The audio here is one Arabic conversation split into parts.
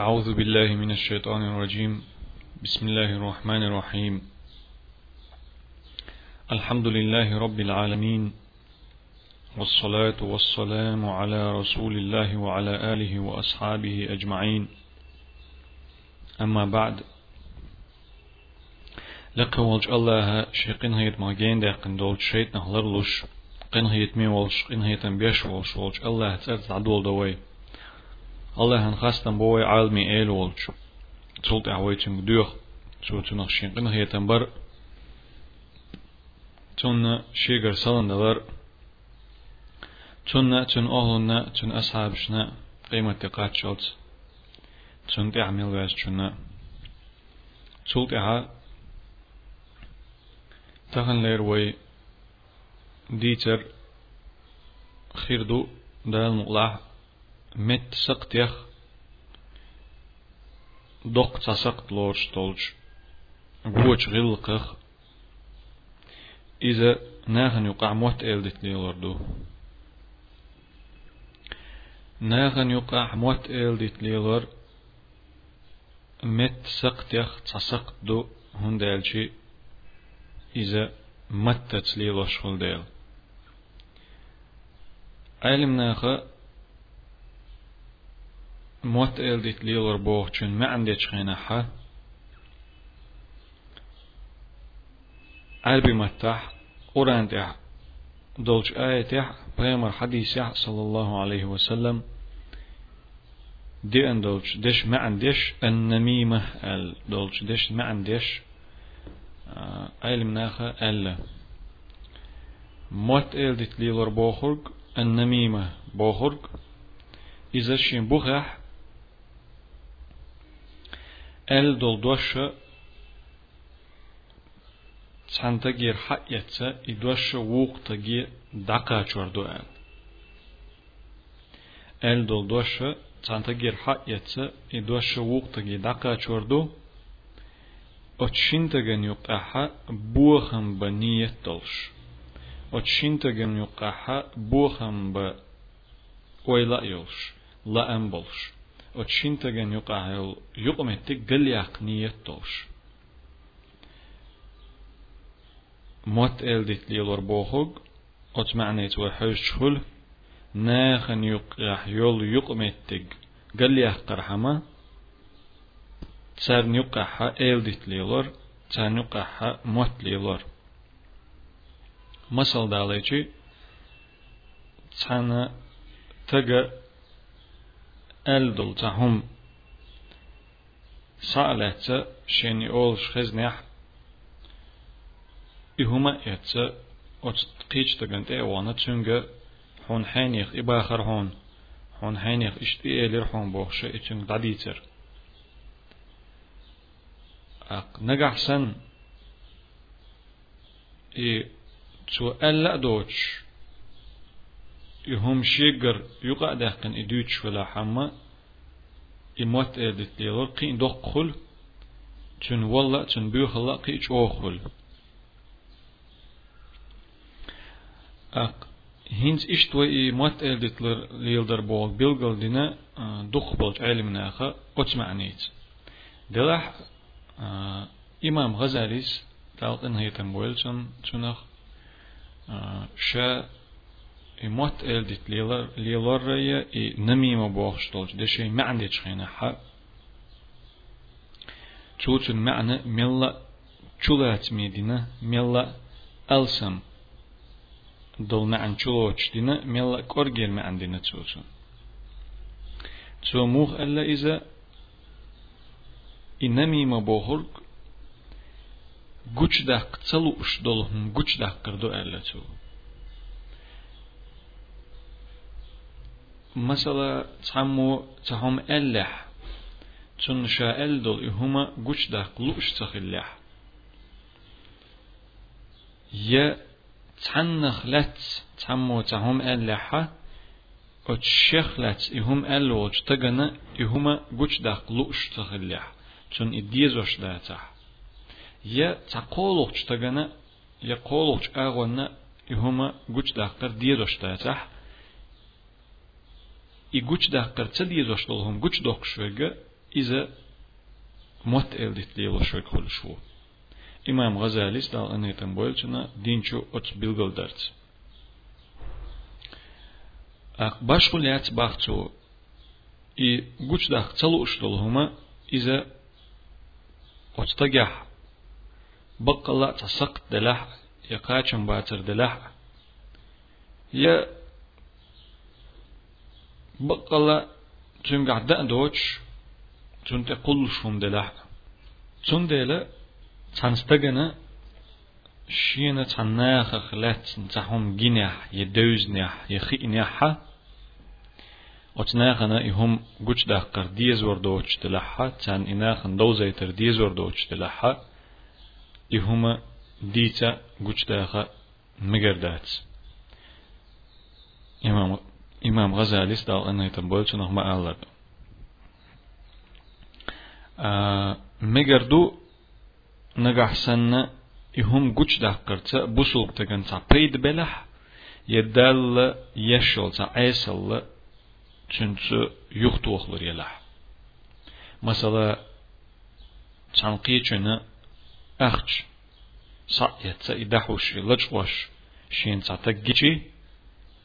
أعوذ بالله من الشيطان الرجيم. بسم الله الرحمن الرحيم. الحمد لله رب العالمين والصلاة والسلام على رسول الله وعلى آله وأصحابه أجمعين. أما بعد لك ولج الله شيقين هيت ما جين ده قندول شيت نهلر لش قن هيت مي ولش قن هيت بيش ولش ولج الله تأرز عدول دوي. الله هن خاستن بوي عالمي ايل ولج تولت اعويتن دوخ شو تنخ شين قن هيت بر تون شيغر سالن دلر تون تون أهلنا تون أصحابشنا قيمة تقات شوت تون تعمل واس تون تولت اعا تخن لير وي ديتر خيردو دال مت سقتيخ دوق تسقت لورش تولج بوش غلقخ إذا ناخن يقع موت إلدت ليلردو ناخن يقع موت إلدت ليلر مت سقتيخ تسقت دو هندالشي إذا متت ليلوش خل ديل علم ناخه موت إلدت ليلر بوغشن ما عندك خينحة عربي متاح قرآن تح دولش آية تح بيامر حديث صلى الله عليه وسلم. دي أن دولش دش ما عندش النميمة ال دولش دش ما عندش علم ناخه ألا موت إلدت ليلر بوخرج النميمة بوخرج. إذا شين بوخح eld doše çanta gir hak yetse i doše vuqta gi daka çordu en. Eld doše çanta gir hak yetse i doše vuqta gi daka çordu отшинтаген юқаха буахам ба ниет толш отшинтаген юқаха буахам ба ойла йолш лаам болш أتشنتگن يقاها يقمتك قل يقنية دولش موت إلدت ليلور بوخوغ أت معنيت وحوش شخل ناخن يقاح يول يقمتك قل يحقر حما تسار نيقاحا إلدت ليلور تسار نيقاحا موت ليلور مثل داليجي تسانا تجا ألدل تهم سألت شيني أولش خزنيح إهما يتسا وتقيج تغنت إيوانا تنجا حون حينيخ إباخر هون حون حينيخ إشتي إيلير حون بوخشة إتنج داديتر أق نجح سن إي تو ألا دوتش يهم شيجر يقع دهقن إدوتش ولا حما إموت إدت ليلور قين دقل تن والله تن بيخلا قيش أوخل أق هينز إشتوى إموت إدت ليلدر بول بيلغل دينا دق بولج علمنا أخا أتمعنيت دلح آه إمام غزاليس تالقن هيتم بويلشن تنخ آه شا إموت إلدت ليلر ليلر ريا إي نميمة بوخشتولج دشي ما عنديش خينا حق تشوتن معنى ملا چولات ميدينا ملا ألسم دول معن چولوش دينا ملا كورجير ما عندنا تشوتن تو موخ ألا إذا إنميمة بوخرج güç dak çalı uş dolhum güç dak kırdı Mesela tammu tahum elle tun şa el dol ihuma güç dak luş tahillah. Ya تنخلت تمو تهم اللحة وتشخلت إهم ألوج تجنا إهما جوش دق لوش تخلح چون إديزوش داتح يا تقولوش تجنا يا قولوش أغونا إهما جوش دقر ديزوش داتح i gućdakar cedjezo što hom gućdok švega iza mot eldit djelo šveg holšu. Imam Gazali stal anetan bojlčana dinču od bilgaldarca. Ах башку ляц бахцу и гучдах цалу штолхума иза отстагях баккала цасак далах якачам бацар далах я بقلا تنقع دأن دوش تنت قل شوم دلح تن دلا تنستجنا شينا تناخ خلات تهم جناح يدوزنح يخينح وتناخنا إهم قوش داقر ديز وردوش تلحا تان إناخن دوزيتر ديز وردوش تلحا إهما ديتا قوش داخا مقردات. إمام Imam Ghazali стал на этом больше нахма Аллах. Мегарду нагахсанна ihum güç daqqırça bu sulq degan çapayd belah yedall yeşolsa aysallı çünkü yuq tuğlar yelah masala çanqı üçünü axç sa yetsa idahuş ilaj vaş şin çata giçi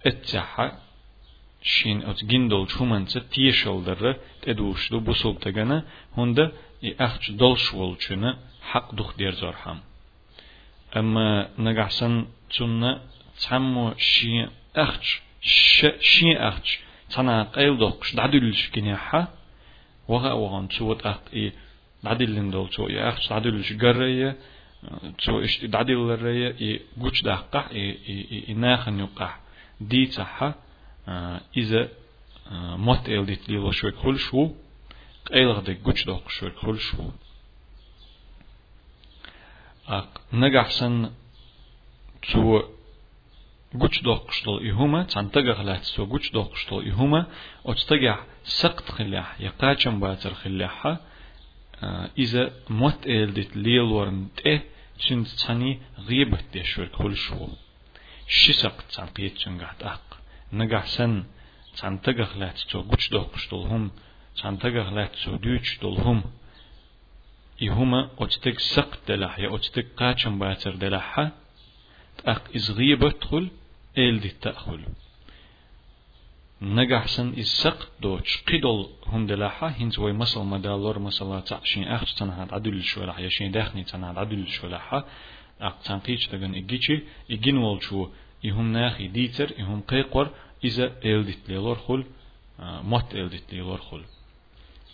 etçaha شين أت جندل شومن تيشل در تدوش دو بسوب تغنى هنده ي أخش دلش ولچنه حق دخ دير زرحم أما نجحسن تنا تسمو شين أخش شين أخش تنا قيل دقش دعدلش كنيحة وها وغان تسوت أخ إيه دعدلين دول تو يا أخ دعدلش قرية تو إش دعدل الرية إيه قوش دقح إيه إيه ناخن يقح دي تحا إذا موت إلديت ليلو شوي كل شو قيلغ دي قوش دق شوي كل شو أق نجحسن تو قوش دوقشتل إهما تنتقى خلات سو قوش دوقشتل إهما وتتقع سقط خلاح يقاچم باتر خلاحا إذا موت إلدت ليل ورن تأه سنت تاني غيبة تشور كل شو شسق تنقيت تنقعت أق نقع سن تنتقى خلات سو قوش دوقشتل هم تنتقى خلات سو دوش دول هم إهما أتتق سقط دلح يا أتتق قاچم باتر دلحا تأق إز غيبة تخل إلدت تأخل نجحسن السق دوش قدل هم دلاحة هنز وي مسل مدالور مسلا تعشين أخش تنهاد عدل شولاح يشين داخني تنهاد عدل شولاحة أق تنقيش تغن إجيشي إجين والشو يهم ناخي ديتر يهم قيقور إذا إلدت ليلور خل مت إلدت ليلور خل.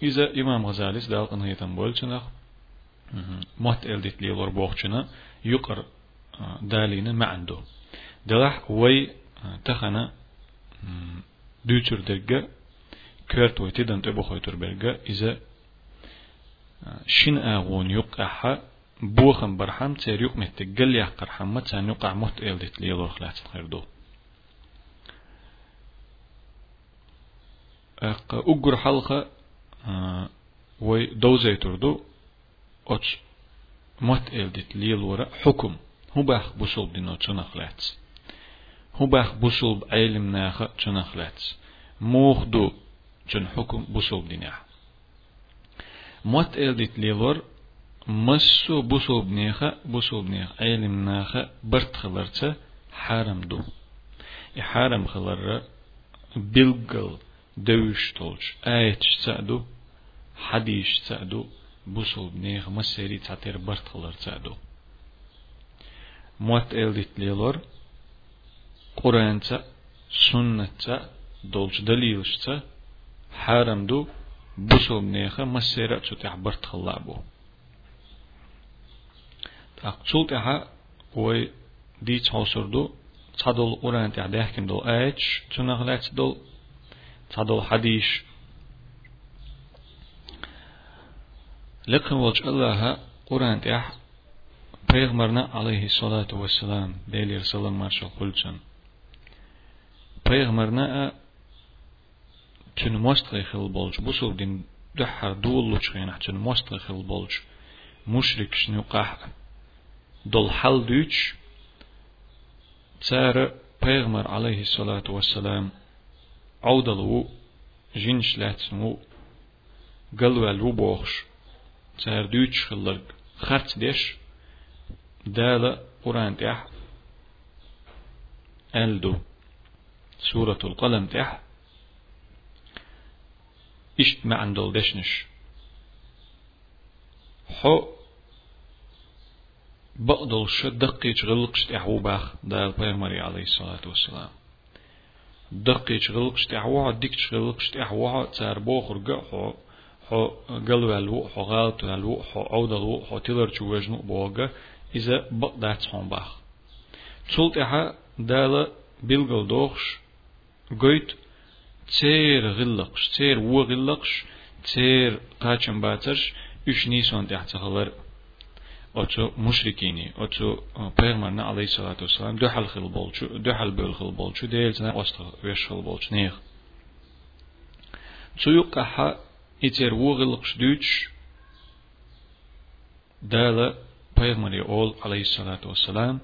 إذا إمام غزالي دال أنه يتنبولشنخ مت إلدت ليلور بوخشنا يقر دالين ما عنده دلح وي تخنا دوچر دگه كرت ويتدن تبو خويتر برگه بوخم برحم تير يق متقل يحقر حمد تان يقع مت إلدت ليلور خلات خير دو أق أقر حلقة وي دوزي تردو أتش مت إلدت ليلور حكم هو باخ بوصل دينو تنخلات هو باخ بوصل علم ناخ تنخلات موخ دو جن حكم بوصل ديناح موت إلدت ليلور مسو بوصل بنيخة بوصل بنيخ علم ناخ برت خلرت حرم دو. حرم خلر بلغل دوش تولش آيتش تسعدو حديش تسعدو بوصل بنيخ مسيري تعتير برت خلر تسعدو موت إلدت ليلور قرآن سنة دولش دليلش حرم دو بوسو بنيخة مسيرة تتح برت خلابو. تقصول تحا وي دي تصور دو تصدل قرآن تح دهكن دو آيتش تنغلات دو تصدل حديش لكن وجه الله قرآن تح پیغمبرنا عليه الصلاة والسلام بيلي رسول الله مارشال قلتن پیغمبرنا تن مستغل بولج بوسو دين دحر دول لوچخين تن مستغل بولج مشرك شنو قح دول حل دوچ تار پیغمبر عليه الصلاة والسلام عودلو جنش لاتنو قلوا الوبوخش تار دوتش خلق خرت ديش دال قرآن تح ألدو سورة القلم تح إشت ما عندول دشنش حو بقدل شدقيش غلقش تحو باخ دال بيغمري عليه الصلاة والسلام. دقيش غلقش تحو ديكش غلقش تحو تار بوخر قحو حو قلو ألو حو غالت ألو حو عود ألو حو تلر چوجنو بوغا إذا بقدات حون باخ تسولت إحا دال بلغل دوخش قويت تير غلقش تير و غلقش تير قاچن باترش üç Nisan tehtahalar oçu müşrikini, oçu Peygamberine aleyhissalatu vesselam döhal xil bolçu, döhal böl xil bolçu değil, sana osta veş xil bolçu neyh. Çuyuk kaha iter vuğılık düç dala Peygamberi ol aleyhissalatu vesselam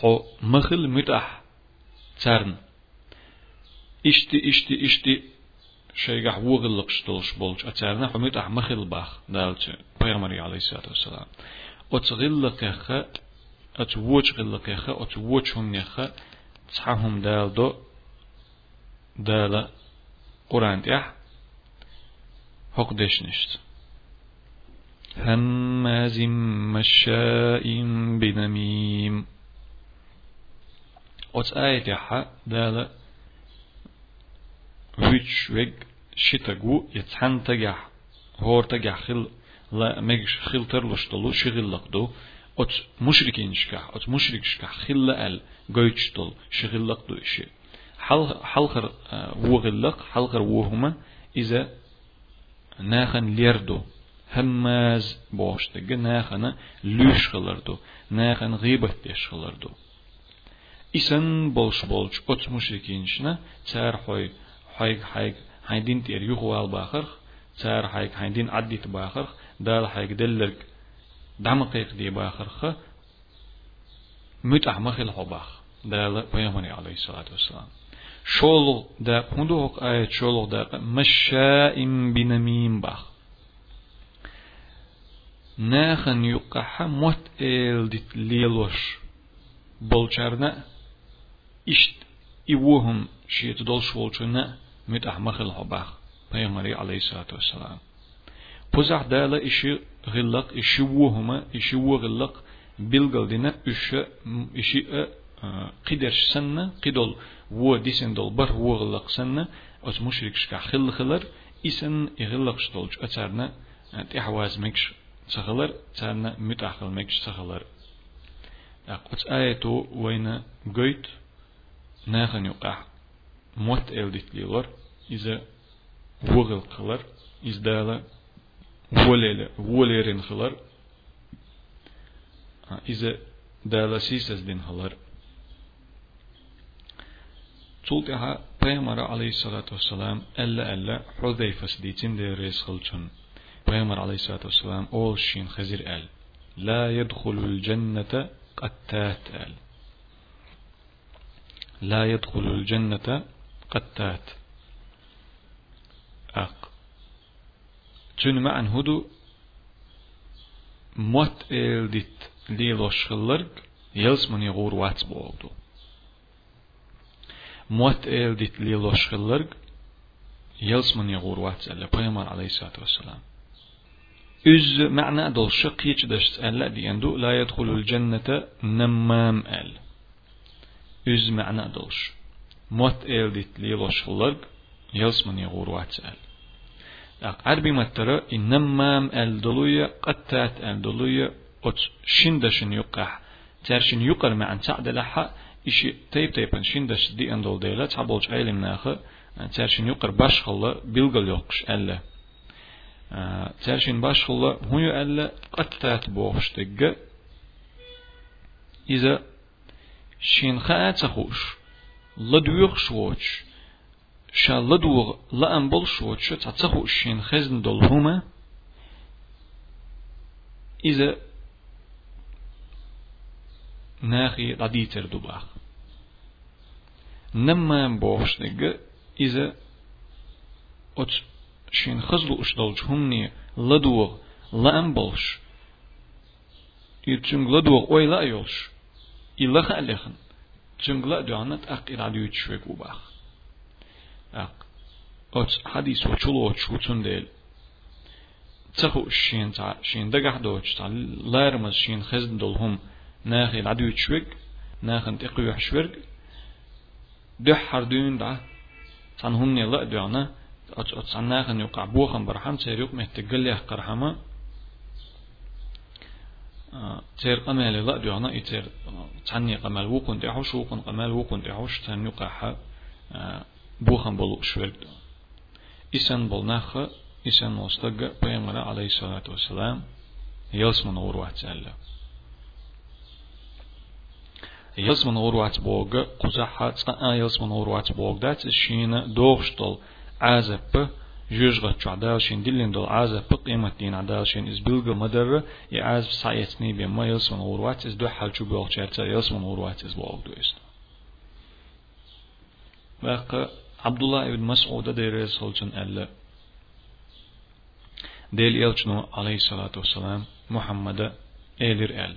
ho mıhıl mütah çarn. İşti işti işti شيء قح وغلق شتولش بولش حميت أح مخل باخ دالت بيغمري عليه الصلاة والسلام أتغلق يخا أتووش غلق يخا أتووش هم يخا تصحهم دال دو دال قرآن تيح حق دشنشت هماز مشاء بنميم أتآية آية يحا دال ويتش ويج شتاقو يتحن تجح هور تجح خل لا مجش خل ترلش تلو شغل لقدو أت مشركين شكح أت مشرك شكح خل ال جويتش تل شغل لقدو إشي. حل حلقر وغلق حلقر وهما إذا ناخن ليردو هماز بوش تجا ناخن لوش خلردو ناخن غيبة تيش خلردو. إسن بولش بولش أت مشركين شنا تار خوي حيك حيك هايدين تير يخوال باخر سار حيك هايدين عديت باخر دال حيك دلك دمقيق دي باخر خ. متع مخل باخ. دال بيامني عليه الصلاة والسلام. شولو دا هندوك آية شولو دا مشاء بنميم باخ. ناخن يقح موت إل ديت ليلوش. بولشارنا إشت إيوهم شيت دول شولشنا مت أحمق الحباخ بيغمري عليه الصلاة والسلام. بزح دالة إشي غلق إشي وهما إشي وغلق بلغل دينا إشي إشي قدرش سنة قدول و ديسن دول بر وغلق سنة أس مشرك شكا خل خلر إسن إغلق شتولج أتارنا تحواز مكش سخلر تارنا متأخل مكش سخلر أقوت آياتو وين قيت ناخن يقع موت إلدت ليلور إذا وغل قلر إزدالا وليل وليرين خلر إذا دالا سيسز دين خلر تولتها بيامر عليه الصلاة والسلام ألا ألا حذيفة سديتين دي ريس خلچن بيامر عليه الصلاة والسلام أول شين خزير أل لا يدخل الجنة قتات أل لا يدخل تون معن هدو موت إل ديت ليلوش خلرق يلس من يغور واتس بوغدو موت إل ديت ليلوش خلرق يلس من يغور واتس ألا بيمر عليه الصلاة والسلام. إز معنى دول شق يجدشت ألا ديندو لا يدخل الجنة نمام أل. إز معنى دولش موت إل ديت ليلوش خلرق يلس من يغور واتس أل عربي مترى إنما الدلوية قتات الدلوية أت شندشن يقح ترشن يقر مع أن تعد لها إشي تيب تيبن شندش دي أندول ديلا تعبولج علم ناخ ترشن يقر باش خلا بيلغل يقش ألا ترشن باش خلا هو ألا قتات بوخش تجا إذا شين خاعت خوش لدويخ شوش شالدو لأن بلشوت شو تعتقو الشين خزن دول هما إذا ناخي رديتر دباخ نما بوش نجا إذا أت شين خزلو اشدولش همني لدوغ لا أمبلش يتشنغ لدوغ أوي لا يولش إلا خالخن تشنغ لا دوانت أق إلا ديوت شويك وباخ. أوتس حديث وشلو وشوتون ديل تخو شين تا شين دقح دوتش تا لارمز شين خزن دولهم ناخي العدو شويك ناخن تقوي شويك دح حردون دا تان هم نلا دعنا أت أت سناخن يقع بوخن برحم تيريق مهتقل يح قرحمة تير قمال لا دعنا يتير تاني قمال وقن تعوش وقن قمال وقن تعوش تان يقع بوخن بلو شويك إسان بلناخ إسان مستقى بيامر عليه الصلاة والسلام يلسمن وروح تعالى يلسمن وروح بوغ قزحة تقا يلسمن وروح بوغ دات شين دوغشتل عازب جوجغة تعدال شين دلين دول عازب قيمة دين عدال شين إز بلغ مدر يعازب سايتني بما يلسمن وروح إز دو حال شو بوغ شارتا يلسمن وروح إز بوغ دو إست باقي دير سولجن ألا ديل يلجنو عليه الصلاة والسلام محمد إيلر أل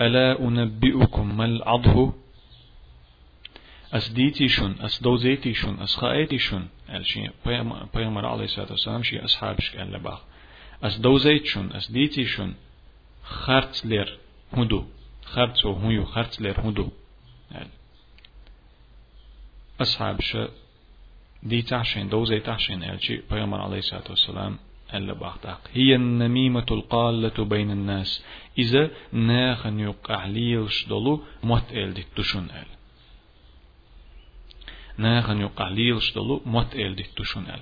ألا أنبئكم ما العضه أس ديتي شن أس دوزيتي شن أس خائتي شن الشيء بيغمر عليه الصلاة والسلام شي أصحاب شكال لباخ أس دوزيت شن أس ديتي شن خارت لير هدو خارت سو هيو خارت لير هدو أصحاب ش دي تحشين دوزي تحشين الشيء بيغمر عليه الصلاة والسلام ألا باختاق هي النميمة القالة بين الناس. إذا ناخن يقع ليلش دولو موت إل دي تشون إل. ناخن يقع ليلش دولو موت إل دي تشون إل.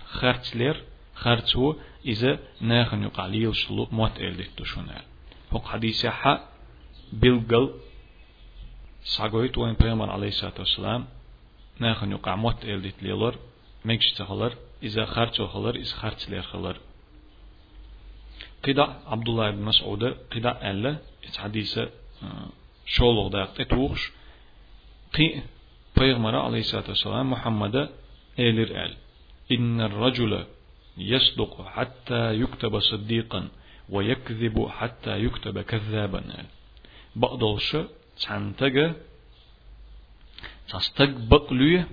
خرط هو إذا ناخن يقع ليلش دولو موت إل دي تشون إل. فوق حديث حق بلغل ساقويت وين بيغمر عليه الصلاة والسلام ناخن يقع موت إل دي تليلر ميكش تخلر إذا خرط خلر إذا خرط لير خلر. قدا عبد الله بن مسعود قدا ألا حديث شولو دا تتوخش قي پیغمبر عليه الصلاة والسلام محمد إلر أل إن الرجل يصدق حتى يكتب صديقا ويكذب حتى يكتب كذابا. بقدلش تعنتج تستق بقلو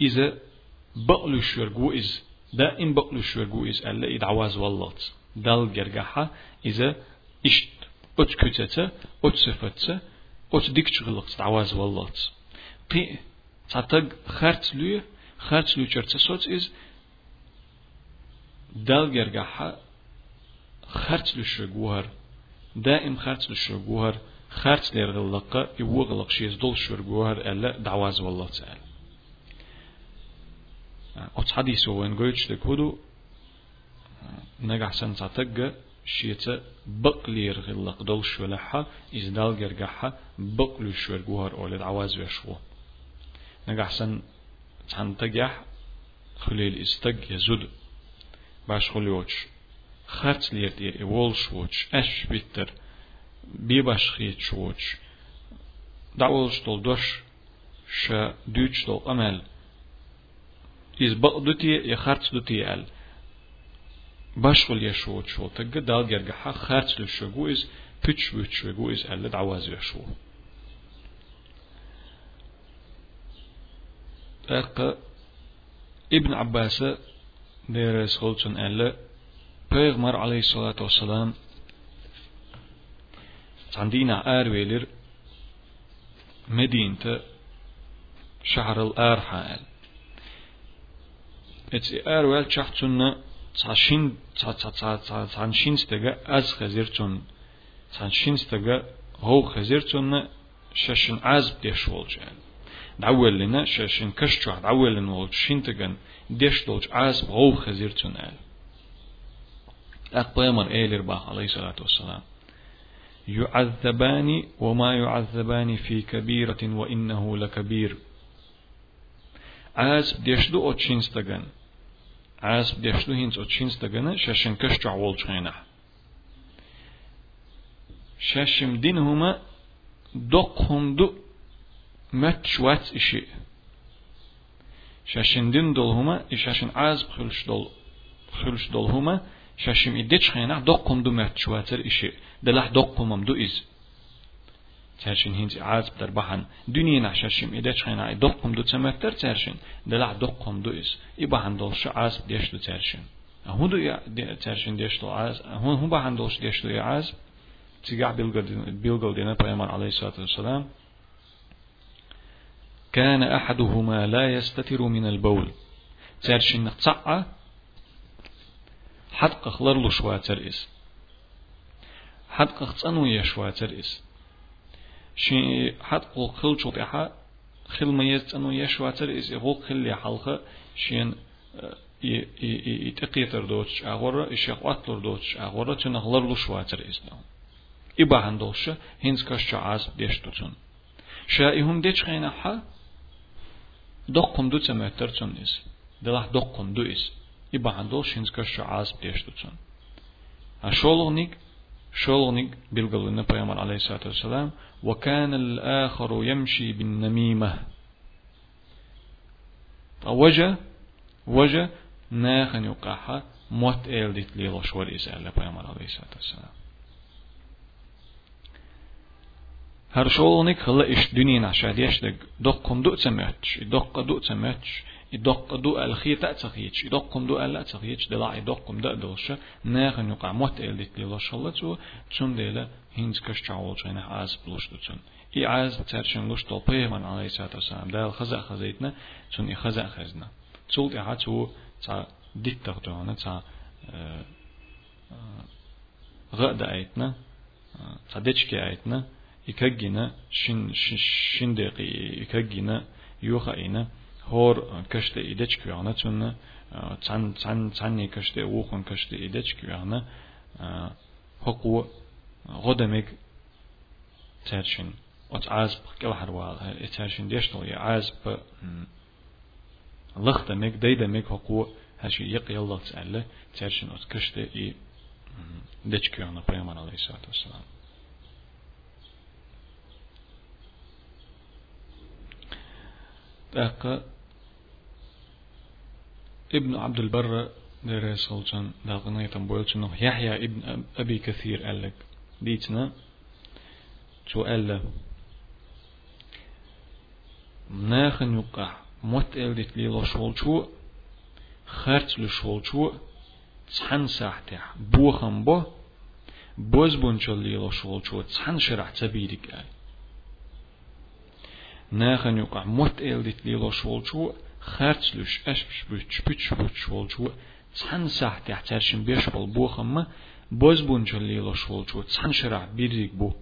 إذا بقلو شرقو إز دائم بقلو شرقو إز ألا إدعواز والله دال جرجحة إذا إشت أت كتة أت صفتة أت ديك شغلق تعواز والله قي تعتق خرت لي خرت لي شرط صوت إز دال جرجحة خرت لي شجوهر دائم خرت لي شجوهر خرت لي غلقة يوغلق شيء دول شجوهر ألا دعواز والله تعالى أت حديث وين قلت لكودو نجح سن تعتق شيتا بقلير غلق دول شولحها إزدال جرجحها بقلو شور جوهر أولد عواز وشو نجح سن تنتجح خليل استج يزود باش خليوش خرت لير دير إولش وش أش بيتر بيباش خيت شوش دعولش دول دوش شا دوش دول أمل. إز بقدتي يخرت دتي أل. باشغل يشوت شو تجد دال جرجحة خارج للشجوز بتش بتش جوز ألا عواز يشو أق ابن عباس ديرس خلصن ألا بيغمر عليه الصلاة والسلام عندنا آرويلر مدينة شهر الآر حائل اتس آرويل تشحتنا تسعشين تسعشين ستجا أز خزيرتون تسعشين ستجا هو خزيرتون ششن عز بديش ولجان. دعوال لنا ششن كشتوع دعوال لنا ولج شنتجن ديش ولج عز هو خزيرتون آل أقبامر آلر باخ عليه الصلاة والسلام. يعذبان وما يعذبان في كبيرة وإنه لكبير. عزب ديش دو أتشنستجن عاس بديشلو هينز أتشينز دقنا شاشن كشجع والجغينا شاشم دين هما دقهم دو متش وات إشي شاشن دين دول هما إشاشن عاز بخلش دول خلش دول هما شاشم إدتش خينا دقم دو مرت شواتر إشي. دلح دقم دو إز. ترشين هنز عاز بدر بحن. دنيا نحشاشم إدتش خينا دقم دو تمتر ترشين دلح دقم دو إز. إبحن دولش عاز بديش دو ترشين هون دو ترشين ديش دو عاز هون هون بحن دولش ديش دو عاز تيجع بيلغل دينا بيمان عليه الصلاة والسلام. كان أحدهما لا يستتر من البول. ترشين نقطع حد قخلر له شواتر إس. حد قختصنو يشواتر إس. شي حد قل خل شوطيحا خل ميز أنو يشواتر إس يقول خل حلقة شين يتقيتر دوتش أغورا إشيخ أطلر دوتش أغورا تنغلر له شواتر إس نو إبا هندوش هنز كش عاز ديشتوتون شائهم ديش خينا حا دقم دو تمتر تون إس. دلح دقم دو إس. هنز كش عاز ديشتوتون أشولغنيك شولغنيك بالقلنا بيامر عليه الصلاة والسلام وكان الآخر يمشي بالنميمة وجه وجه ناخن يقاها موت إيل ديت ليلو شور إسألة بيامر عليه الصلاة والسلام هر شولنك خلا إش دنيا نعشاد يشدق دقم دو تمتش دق دو تمتش يدق دو الخي تأتخيش يدقم دو ألا تخيش دلع يدقم دو دلش ناخن يقع موت إلدت ليلا شالله تو تون ديلا هينز كش تعول جينا عاز بلوش تون إي عاز ترشن لوش دو بيهمان عليه الصلاة والسلام دال خزا خزيتنا تون إي خزا خزنا تول إها تو تا ديتر دوانا تا غدا أيتنا تا ديتشكي أيتنا يكجنا شن شن دقي يكجنا يوخا إنا هور كشت إيدش كيانا تون تان تان تاني كشت وخن كشت إيدش كيانا حقو غدمك ترشن ات عاز بكل حروال ترشن ديشتو يا عاز ب لختمك ديدمك حقو هشي يقي الله تعالى ترشن ات كشت إي دش كيانا بيمان عليه الصلاة والسلام داقة ابن عبد البر دير سلطان داقنا يتنبويل يحيى ابن أبي كثير قال لك بيتنا شو قال له. ناخن يقع موت قلت لي لشول شو خرج لشول شو تحن ساحتح بوخم بو بوز بونشل لي لشول شو تحن شرح تبيدك قال. ناخن يقع موت إلدت ليلو شولشو хаарчлүш ашпш бүч бүч бүч болж цан сахт ячааршин беш бол бухам боз бунчулилош болж цан шара бириг бу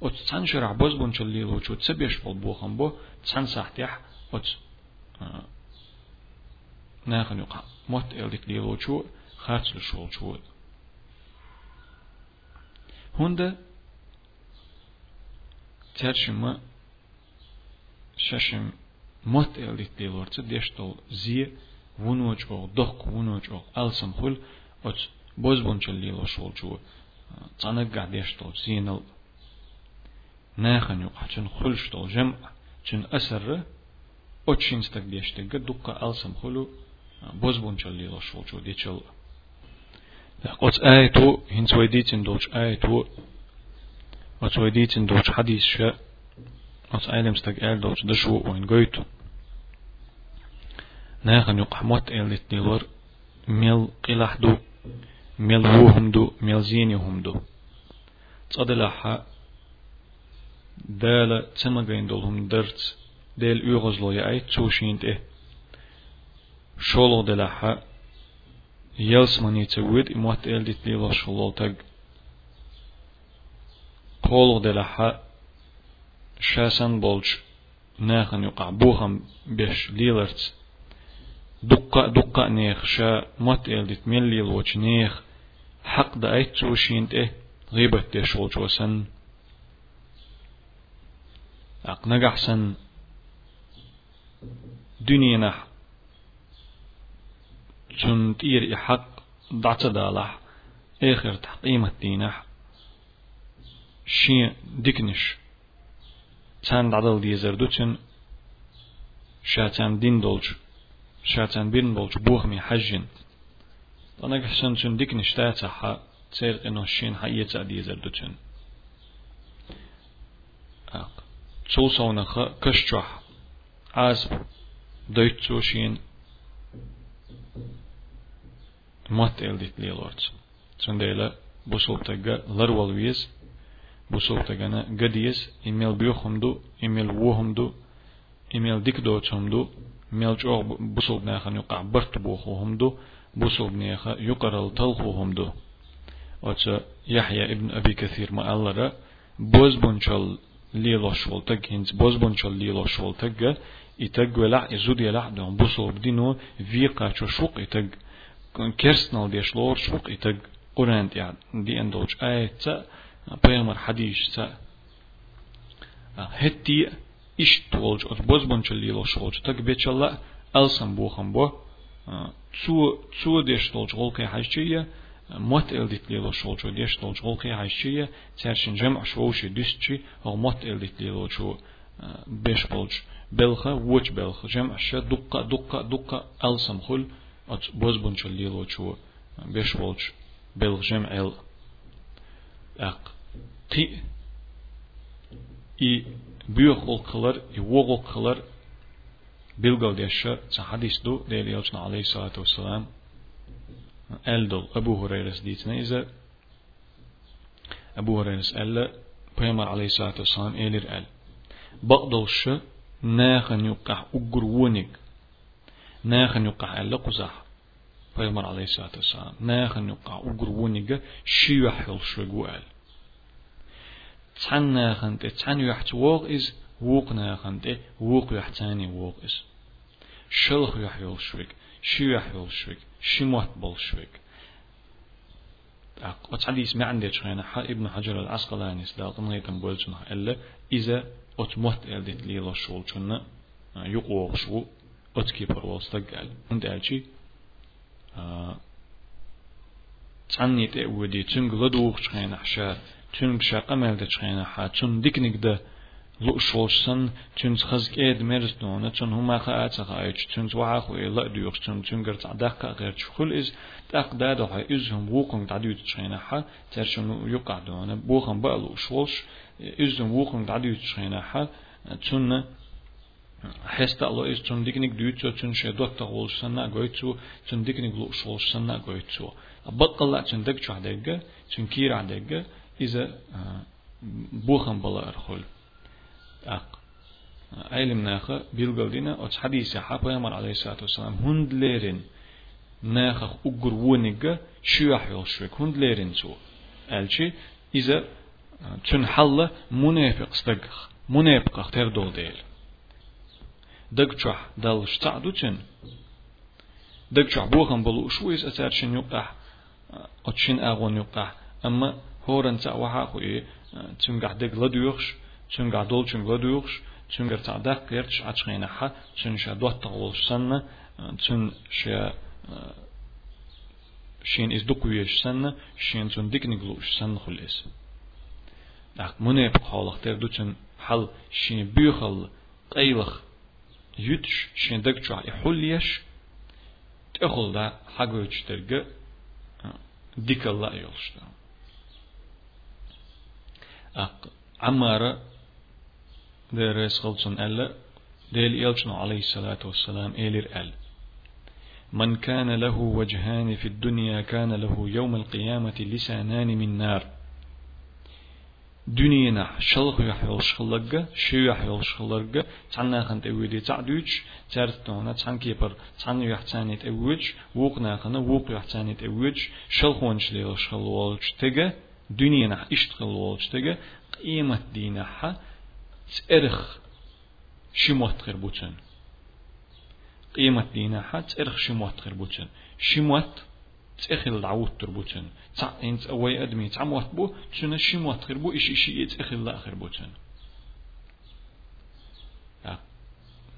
от цан шара боз бунчулилоч утса беш бол бухам бо цан сахт я от наахан юка мот элдик лилоч хаарчлүш болж хүнд чаршим шашим مت الدت ديلورت ديشتول زي ونوج أو دق ونوج أو السم خل ات بوز بونچل ليلو شول جو تانق ديشتول زينل ناخن يقع چن خلشتول جمع چن أسر أتشين ستك ديشتك دقة ألسم خلو بوز بونچل ليلو شول جو ديشل قط آيتو هنس ويديتن دوش آيتو وت ويديتن دوش حديث شاء als eilemstag eldots de shu oin goitu. ناخن يقحموت إلت ديلور ميل قلح دو ميل وهم دو ميل زينيهم دو تصدلها دالة تسمغين دولهم درت ديل يغزلو يأي تسوشينت إيه شولو دلها يلس مني تود إموت إلت ديلور شولو تگ قولو دلها شاسن بولج ناخن يقع بوخم بيش ليلرت دقة دقة نيخ شا مت إلدت من ليل وش نيخ حق دا أيت توشينت إيه غيبة شول جوسن أق نجح سن دنيا نح تون تير حق دعت دالح آخر تحقيمة دينح شي ديكنش چند عدل دیزر دوچن شا چند دین دولج شاتان بين بولش بوخ مي حجن أنا كحسن تون ديك نشتات حا تير إنه شين حا يتعدي زردتون تولسونا خ كشجح عازب دويت شين مات إلديت ليلورت سنديلا تجانا قديس إيميل بيوخم دو إيميل وهم دو إيميل ديك دوتهم دو ميل جو بوصل ناخن يقع برت بوخوهم دو بوصل ناخا يقرل تلخوهم دو. وتش يحيى ابن أبي كثير ما الله بوز بونشل ليلو شول تج هنز بوز بونشل ليلو شول تج يتج ولا يزود يلا دون بوصل بدينو فيقا شوق يتج كيرسنال ديش لور شوق يتج قرآن يعني دي اندوج آية تا بيامر حديث تا هتي إش تولج أت بوز بونش اللي لو شولج تك بيتشلا ألسن بوخم بو تسو تسو ديش تولج غولكي حاجية موت إلديت لي لو شولج ديش تولج غولكي حاجية ترشن جمع شوشي ديستشي أو موت إلديت لي لو شو بيش بولج بلخة وش بلخة جمع شا دقة دقة دقة ألسن خل أت بوز بونش اللي لو شو بيش بولج بلغ جمع أق قي إي بيوخ القلر يوغ القلر بيلغو ديشة حديث دو ديلي يوجنا عليه الصلاة والسلام ألدل أبو هريرة ديتنا إذا أبو هريرة ألا بيمر عليه الصلاة والسلام إيلر أل بقدل ش ناخن يقع أقر ونق ناخن يقع ألا قزح بيمر عليه الصلاة والسلام ناخن يقع أقر ونق شيوح شو أل تحنا خنت تحن يحت ووق إز ووقنا خنت ووق يحتاني ووق إز شلخ يحيول شويك شو يحيول شويك شو موت بول شويك وتعدي اسمع عندي شخينا حا ابن حجر العسقلاني سداق نيتم بولشنا إلا إذا أتموت إلدت ليلا شول شنا يقوغ شو أتكي برول استقال انت ألشي تعني تأودي تنقلدوغ شخينا حشار تون بشاقة مالدة شخينا حا تون ديك نقدر لو شولسن تون خزك ايد مرز دونا تون هما خاات خايش تون زوعا خو لا ديوخ تون تون قرت عداك غير شخل از تاق دادو هاي ازهم ووقن تعديو تشخينا حا ترشن يقع دونا بوخن بقلو شولش ازهم ووقن تعديو تشخينا حا تون حستا الله إز تون ديكنيك ديوتو تون شدوت تغول سنة قويتو تون ديكنيك لو شول سنة قويتو بقلا تون دك شو عدقة تون كير عدقة إذا بوخن بلا أرخل أق علم ناخا بيلغالدينا أتش حديث حابا يمر عليه الصلاة والسلام هند ليرين ناخا أقر ونقا شيوح يلشوك هند ليرين سو ألشي إذا تون حل منافق استقخ منافق اختار دول ديل دقشح دل شتعدو تن دقشح بوخن بلو شو إز أتارشن أتشن أغون يقع أما هورن تا وها خو ای چون گه دگ لدوخش گه دول چون لدوخش چون گر تا دق گرتش اچخینه ها چون شا دوت تغولش سنه چون شا شين إز دقويش سنة شين چون ديك نقلوش سنة خلص دق مني بقالخ تردو چون حل شين بيخل قيلخ يتش دق چوح يحليش تأخل دا حقوش ترقى ديك الله يولش دا عمارة درس خلصن ألا ديل يلشن عليه الصلاة والسلام إيلر أل من كان له وجهان في الدنيا كان له يوم القيامة لسانان من نار дүниені шылық яхвелшқылығы шу яхвелшқылығы чаннахан тәуеде чадуч чартона чанкепр чан яхчани тәуч уқнахана уқ яхчани тәуч шылхоншле шылволч тегі дүниені иштқылволч теге қимат динаха церх шимотқыр бучын қимат динаха церх шимотқыр бучын шимот تأخل دعوت تربوتن تع انت اوي ادمي تعموت بو تشنا شموت غير بو إيش إيش يتأخل لا غير بوتن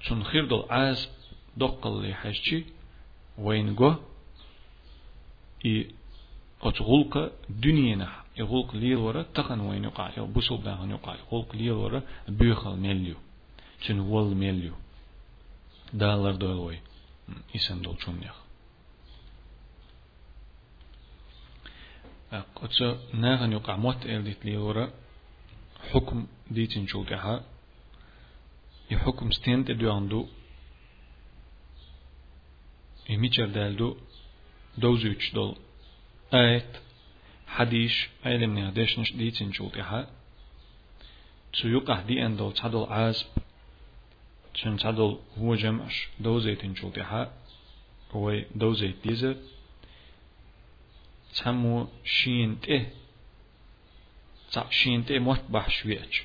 تون خير دول عاز دقل لي حاجتي وين جو اي أتغلق دنيا يغلق ليل ورا تقن وين يقع بوصل بان يقع يغلق ليل ورا بيخل مليو تن ول مليو دالر دولوي إسن دول شمنيخ قدس ناغن يقع موت إلدت ليورا حكم ديتن شوتها يحكم ستين تدو عندو يميشر دالدو دوزوش دول آيت حديش علم نهدش نش ديتن شوتها تسيقع دي أن دول عازب تشن تعدل هو جمعش دوزيتن شوتها هو دوزيت ديزر تسمو شين ته تع شين ته موت بح شويتش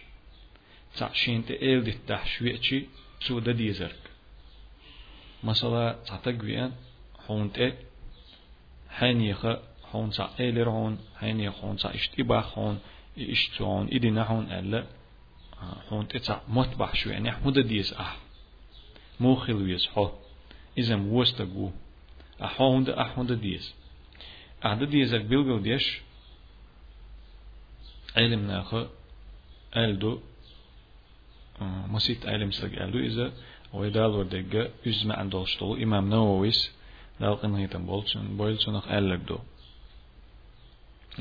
تع شين ته إل دي تح شويتشي تسو دا ديزرك مثلا تعتقويان حون ته حانيخ حون تع إلر حون حانيخ حون تع اشتباه حون اشتون إدي نحون ألا حون ته تع موت شوي يعني حمود ديز أح مو خلويس حو إذا موستقو أحون دا أحون دا ديز أعدد يزك بيلغو ديش علم ناخو ألدو مسيت علم سرق ألدو إذا ويدال وردقة أزمع عن دولشتو إمام نوويس دالقن هيتن بولشن بولشنخ ألق دو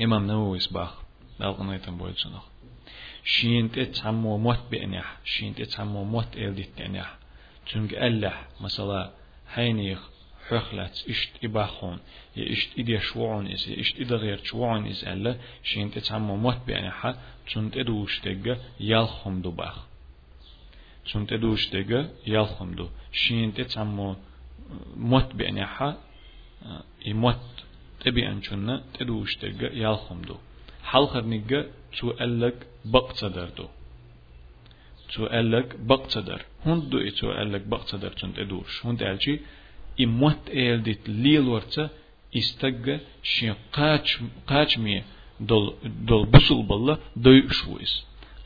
إمام نوويس باخ دالقن هيتن بولشنخ شين تتعمو موت بأنيح شين تتعمو موت إلدت تأنيح تنق ألح مثلا هينيخ حخلت اشت إباخون اشت إدي شوعون إس اشت إدي غير شوعون إس ألا شين تتعمو موت بأني حا تون تدوش تيجا يالخم دو باخ تون تدوش تيجا يالخم دو شين تتعمو موت بأني حا يموت تبي أنشنا تدوش تيجا يالخم دو حلقة نيجا تو ألك بقصدر دو تو ألك بقصدر هندو إتو ألك بقصدر تون تدوش هند ألشي immat e eldit lilwarca istagga şin qaç qaçmi dol dol busul balla doy şuis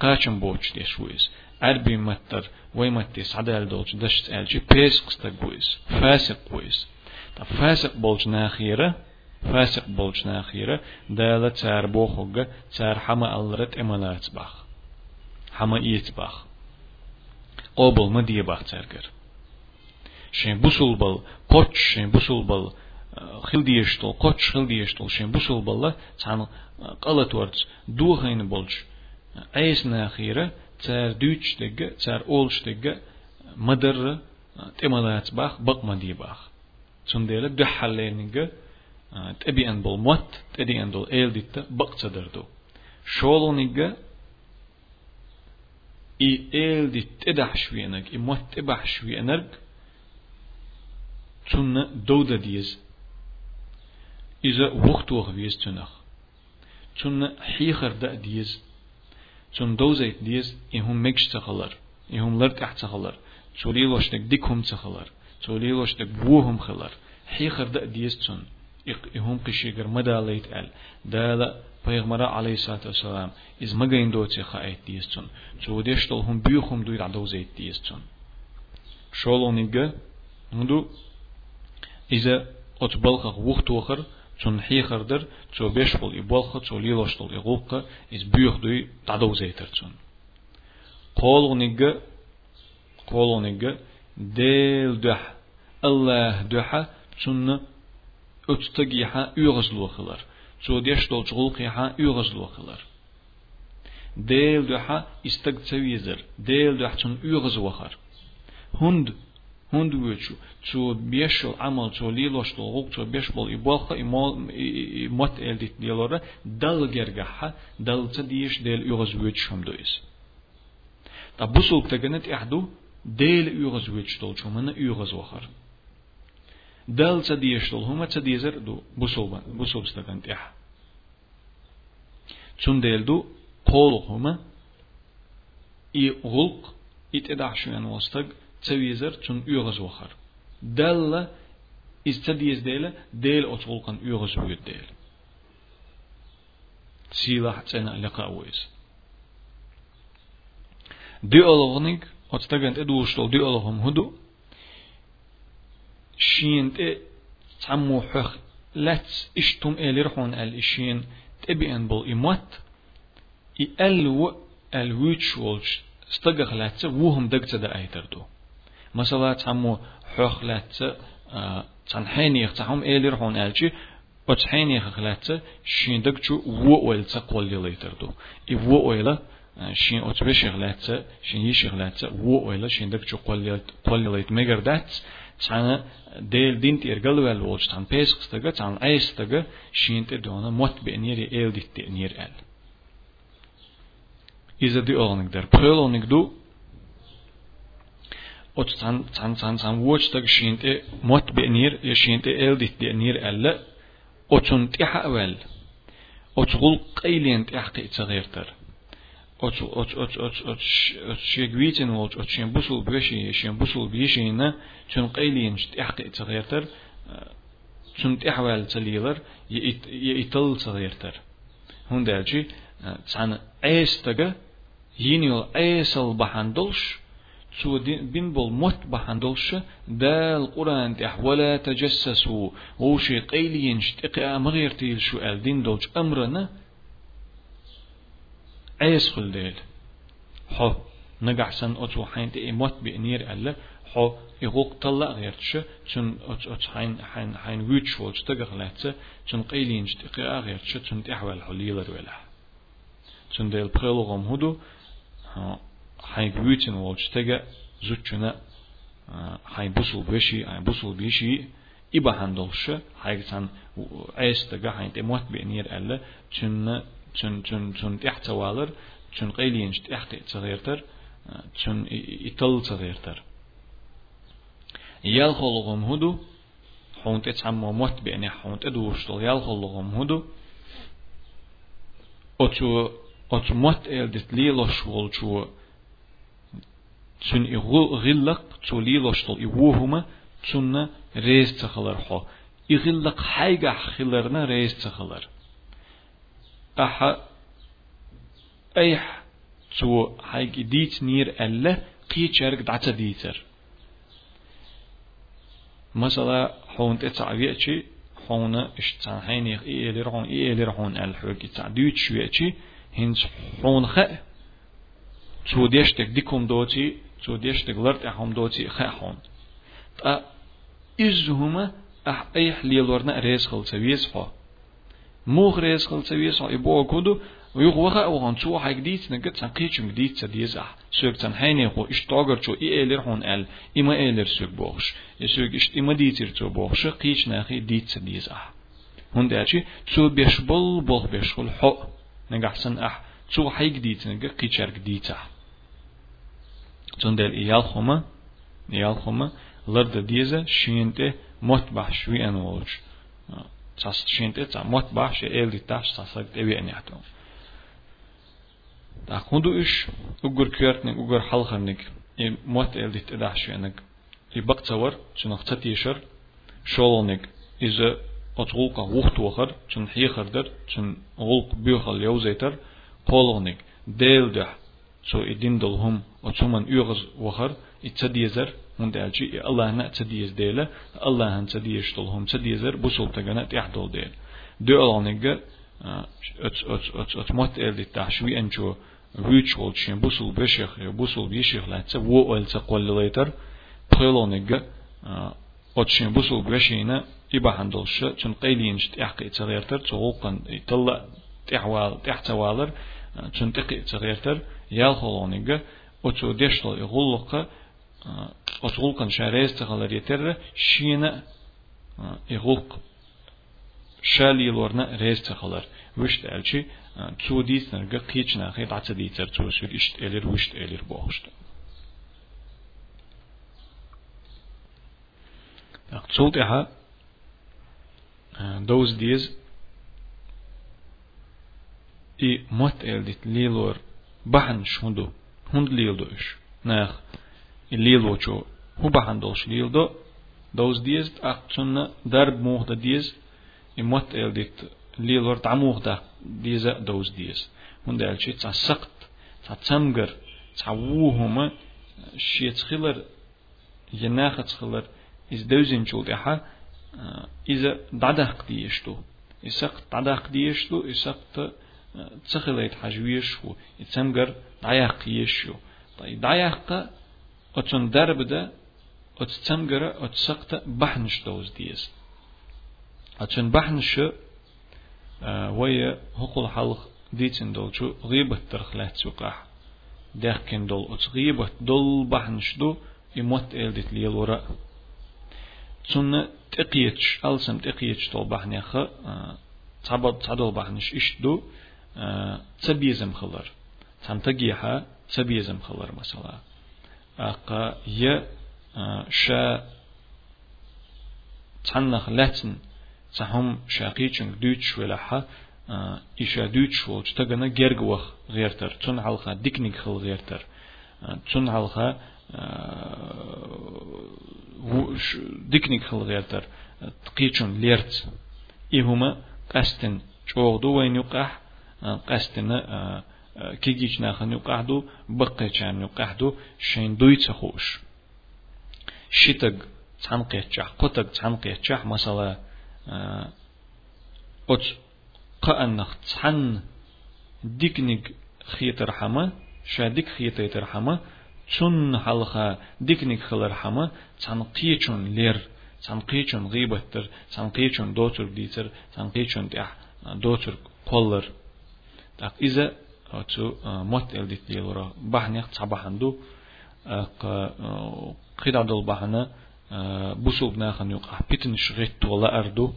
qaçın boç de şuis erbi mattar ve matti sadal dolç daşt elçi pes qıstag bois fasik bois ta fasik bolç naxira fasik bolç naxira dala çar boxuga çar hama alrat emanat bax hama yet bax qobulma diye bax çargır شين بوسول بل قوتش شين بوسول بل خل ديشتول قوتش خل ديشتول شين بوسول بل تان قلت ورد دو هين بولج ايس ناخيرة تار دوتش دقة تار اولش دقة مدر تمالات باخ بق مدي باخ تنديلا دو حلينيغا تبي ان بول موت تدي ان دول ايل ديتا بق تدردو شولونيغا اي ايل ديت تدح شوينك اي موت تبح شوينك تون دودا ديز إذا وقت وقت بيز تنخ تون حيخر دا ديز تون دوزيت ديز إهم مكش تخلر إهم لرك أح تخلر تولي لوشتك ديكهم تخلر تولي لوشتك بوهم خلر حيخر دا ديز تون إهم قشيقر مداليت أل دالا پیغمبر علیه الصلاة والسلام از مگین دوتی خواهد دیستون چو دیشتل هم بیوخم دوید عدوزیت دیستون شولونیگه هندو إذا أتبلغ وقت وخر چون حيخر در چو بيشبل يبلغ چو ليلوشتل يغوق إز بيوخ دوي تعدو زيتر چون قولو نيجا قولو نيجا ديل دح الله دحا چون أتتقيها يغزلو خلر چو ديشتل چغلقيها يغزلو خلر ديل دحا استق تسويزر ديل دح چون يغزو خر هند هند وچو تو بيش العمل تو ليلوش لغوك تو بيش بول إبوالخ إموت إلدت ديلورا دل جرجحة دل تديش ديل يغز وچهم دويس تا بسول تغنت إحدو ديل يغز وچ دولشو من يغز وخر دل تديش دول هما تديزر دو بسول بسول استغنت إح تون ديل دو قولو هما إي غلق إتدعشو أن وستق تسويزر تون يغز وخر. دل استديز ديلا ديل أتغلقن يغز بيد ديل. سيلاح تسنا لقاء ويس دي ألغنك أتستغن تدوشتل دي ألغم هدو. شين تي تعمو حخ لاتس إشتم إلي رحون الاشين تبين بل إموت إي ألو الويتش والش استغخ لاتس وهم دقت دا أيتردو مثلا تعمو حخ لاتس تان حيني يختهم إيلر هون ألشي أتس حيني خلاتة شيندك جو وو ويل تقول يليتردو إي وو ويلا شين أتس بيش خلاتة شين يش خلاتة وو ويلا شيندك جو قول قول يليت ميجر دات تانا ديل دينت إرجل ويل وولش تان بيسك استجا تان أيس استجا شينت دونا موت بإنير إيل ديت إنير إل إذا دي أولنك در بخيل أولنك دو och tan tan tan tan watch tag shinte mot benir ya shinte eldit benir alla ochun tiha wel ochgul qaylent yaqi tsagirtar och och och och och och shegwiten och och shen busul beshi shen busul beshi na chun qaylin yaqi tsagirtar chun tiha wel tsalilar ya ital tsagirtar hundaji سو بين بول موت بحندلش دا القرآن تح ولا تجسسوا وشي قيلين شتقى مغير تيل شو دين دولج أمرنا عيس خل ديل. حو نقع سن أتو حين تي موت بإنير ألا حو يغوق طلع غير تش تن أت أت حين حين حين ويتش ولج تقغلاتse تن قيلين شتقى غير تش تن تحول حليلر ولا تن ديل بخلغم هدو حين بيوتين والشتجا زوجنا حين بوصل بشي حين بوصل بشي إبا هندلش حين سان عيستجا حين تموت بإنير ألا تشن تشن تشن تشن تحت والر تشن قيلين تحت تغيرتر تشن يتل تغيرتر يال خلقهم هدو حونت تسمى موت بإني حونت دوشتل يال خلقهم هدو أتو أتو موت إلدت ليلوش والشو تون إغلق تولي لشتل إوهما تون ريز تخلر خو. إغلق حاجة خلرنا ريز تخلر أح أيح تو حاجة ديت نير ألا قيتشارك دعتا ديتر مثلا حون تتعبيتشي حون إيه اللي رحون الحوك يتعديوت شويتشي هنس حون خأ تو ديشتك ديكم دوتي شو ديش تقلرت أحهم دوتي خاحون تا إزهما أح أيح ليلورنا ريس خل سويس فا موخ ريس خل سويس فا إبوا كودو ويخ وخا وهان شو حاج ديت نقد سنقيتشم ديت سديز أح. سوك تن حيني خو اشتاغر شو إي إلر هون أل. إما إلر سوك بوخش يسوك اشت إما ديتر تو بوخش قيش ناخي ديت سديز أح. هون داشي تو بيشبل بول بيشبل حق. نقحسن أح. تو حيك ديت نقد قيشارك ديت sondern ialchoma, ialchoma, lerde diese schiente motbach schwien wolch. Das schiente za motbach she elitash sasagt evieniato. Da kundu ish ugur kürtnik ugur halcharnik i mot elit edah schwenig. I baktsawar chunach tsatishar sholnik iz отгулка ухтуахар чын хихардер чын гулк бюхал яузайтар полоник ده وقت وخر شن حيخردر شن غلق بيوخل يوزيتر قولغنك ديل ده شو إدين دلهم وشومن يغز وخر يتسديزر من دالجي الله نا تسديز ديلا الله هن تسديش دلهم تسديزر بوصل تجنا تيحدل ديل دو ألانيجا ات ات ات ات مات إلدي تحشوي أنجو ريتشول شين بوصل بشيخ بوصل بيشيخ لا تسوو أل تقول ليتر بخيلونيجا ات شين بوصل بشينا إبا هندلش چون قيلينش تحقي تغيرتر yalholoniga ocho deshlo igulluqa oçgulkan şäreste galar yeterre şine igulq şäl ýyllarna reste galar. Wüşt elçi kudisner ge qiçna qit atsa diýter tuýşyr işt elir wüşt elir boğuşdy. Aqtsult eha those days i mot eldit lilor bahanš hundu, hund lieldojuši. Nē, lieločo, hu bahandolši lieldo, daudz diezd, akcunna darb mūhda diezd, i mot eldit lielor tamūhda dieza daudz diezd. Hunda elči, ca sakt, ca camgar, ca wūhuma, šiet schilar, jenāhat schilar, iz deuziņ čuldeha, iz dadaq dieštu. Isaq dadaq диешту isaq ta تخلر يناخ تخلر إز دوزين شو ديها إذا دعدق ديشتو إسق دعدق ديشتو إسق تخليت حجويش هو يتسمجر دعيق يشو طيب دعيق أتون درب ده أت تمجرة أت سقط بحنش دوز ديز أتشن بحنش ويا هقول حلق ديتن دول شو غيبة ترخلات سوقاح داخكن دول أت غيبة دول بحنش دو يموت إلدت ليل وراء تسنة تقيتش ألسم تقيتش دول بحنيخ تعبد تعدل بحنش إش Э, цабизм қылар Тантагиха цабизм қылар масала. аққа я э, ша цаннах ләтін цахум шақичын дүйч велаха э, иша дүйч ол чтагана гергвах ғертар цун алха дикник хыл ғертар цун алха дикник хыл ғертар тқичун лерц. Ихума қастен чоғду вайнюқах چوغدو وين يقح قستن كيجيش ناخن يقعدو بقى كان يقعدو شين دوي تخوش شتق تنقيتشح قطق تنقيتشح مثلا أت قأنخ تحن ديكنيك خيتر حما شاديك خيتر حما تون حلقة ديكنيك خلر حما تنقيتشون لير تنقيتشون غيبتر تنقيتشون دوتر ديتر تنقيتشون تح دوتر قولر تاق إذا أتو موت إلديت ليلورا بحنيخ تصبحندو قيد دول بحنا بوسوب ناخن يقع بيتن شغيت ولا أردو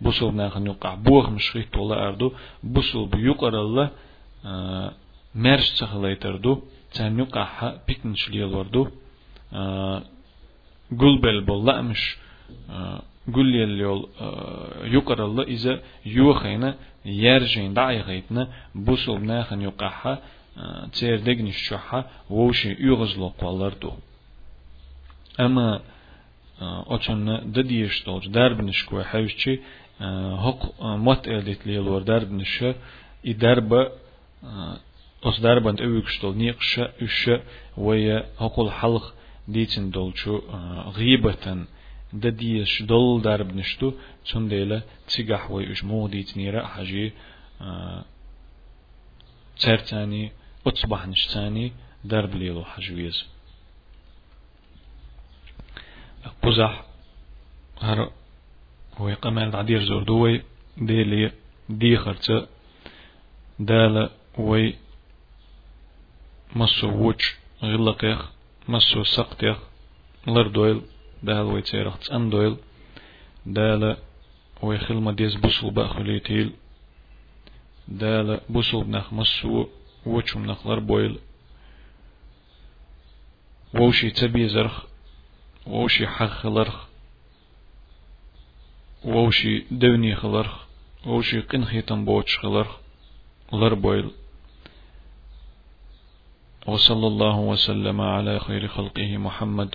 بوسوب ناخن يقع بوغ مشغيت ولا أردو بوسوب يقر الله مرش تخليتردو تان يقع بيتن شليل وردو قل بل بول مش قل يول يقر الله إذا يوخينا يرجين دعي غيتنا بوسوب ناخن يقعها تير دقنش شوحا ووشي يغزلو قوالردو أما أتشن دديش دولج دربنش كوي حيوشي هق مت إلدت ليلور دربنش إي درب أس دربند أويكش دول نيقش إش ويا هقول حلق ديتن دولشو غيبة دديش دول دربنشتو تون ديلا تسيقح وي إش مو ديت نيرا حاجي ترتاني أتصبح نشتاني درب ليلو حجويز قزح هر هو قمال عدير زور دوي ديلي دي خرطة دالة وي مسو ووش غلقيخ مسو سقتيخ لر دويل دال وي تيرخ تسان دويل دالة وي خلما ديز بوصل باخليتيل دالة بوصل بنخ مسو ووشم نخلر بويل ووشي تبي زرخ ووشي حق خلرخ ووشي دوني خلرخ ووشي قنخي تنبوش خلرخ لربويل. وصلى الله وسلم على خير خلقه محمد.